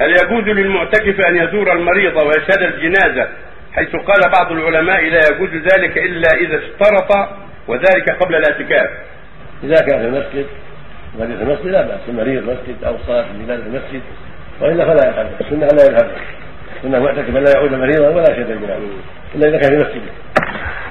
هل يجوز للمعتكف أن يزور المريض ويشهد الجنازة؟ حيث قال بعض العلماء لا يجوز ذلك إلا إذا اشترط وذلك قبل الاعتكاف. إذا كان في المسجد مريض في المسجد لا بأس المريض مسجد أو صلاه الجنازه في المسجد وإلا فلا يفعل السنة لا يذهب السنة المعتكف لا يعود مريضا ولا يشهد الجنازة إلا إذا كان في مسجده.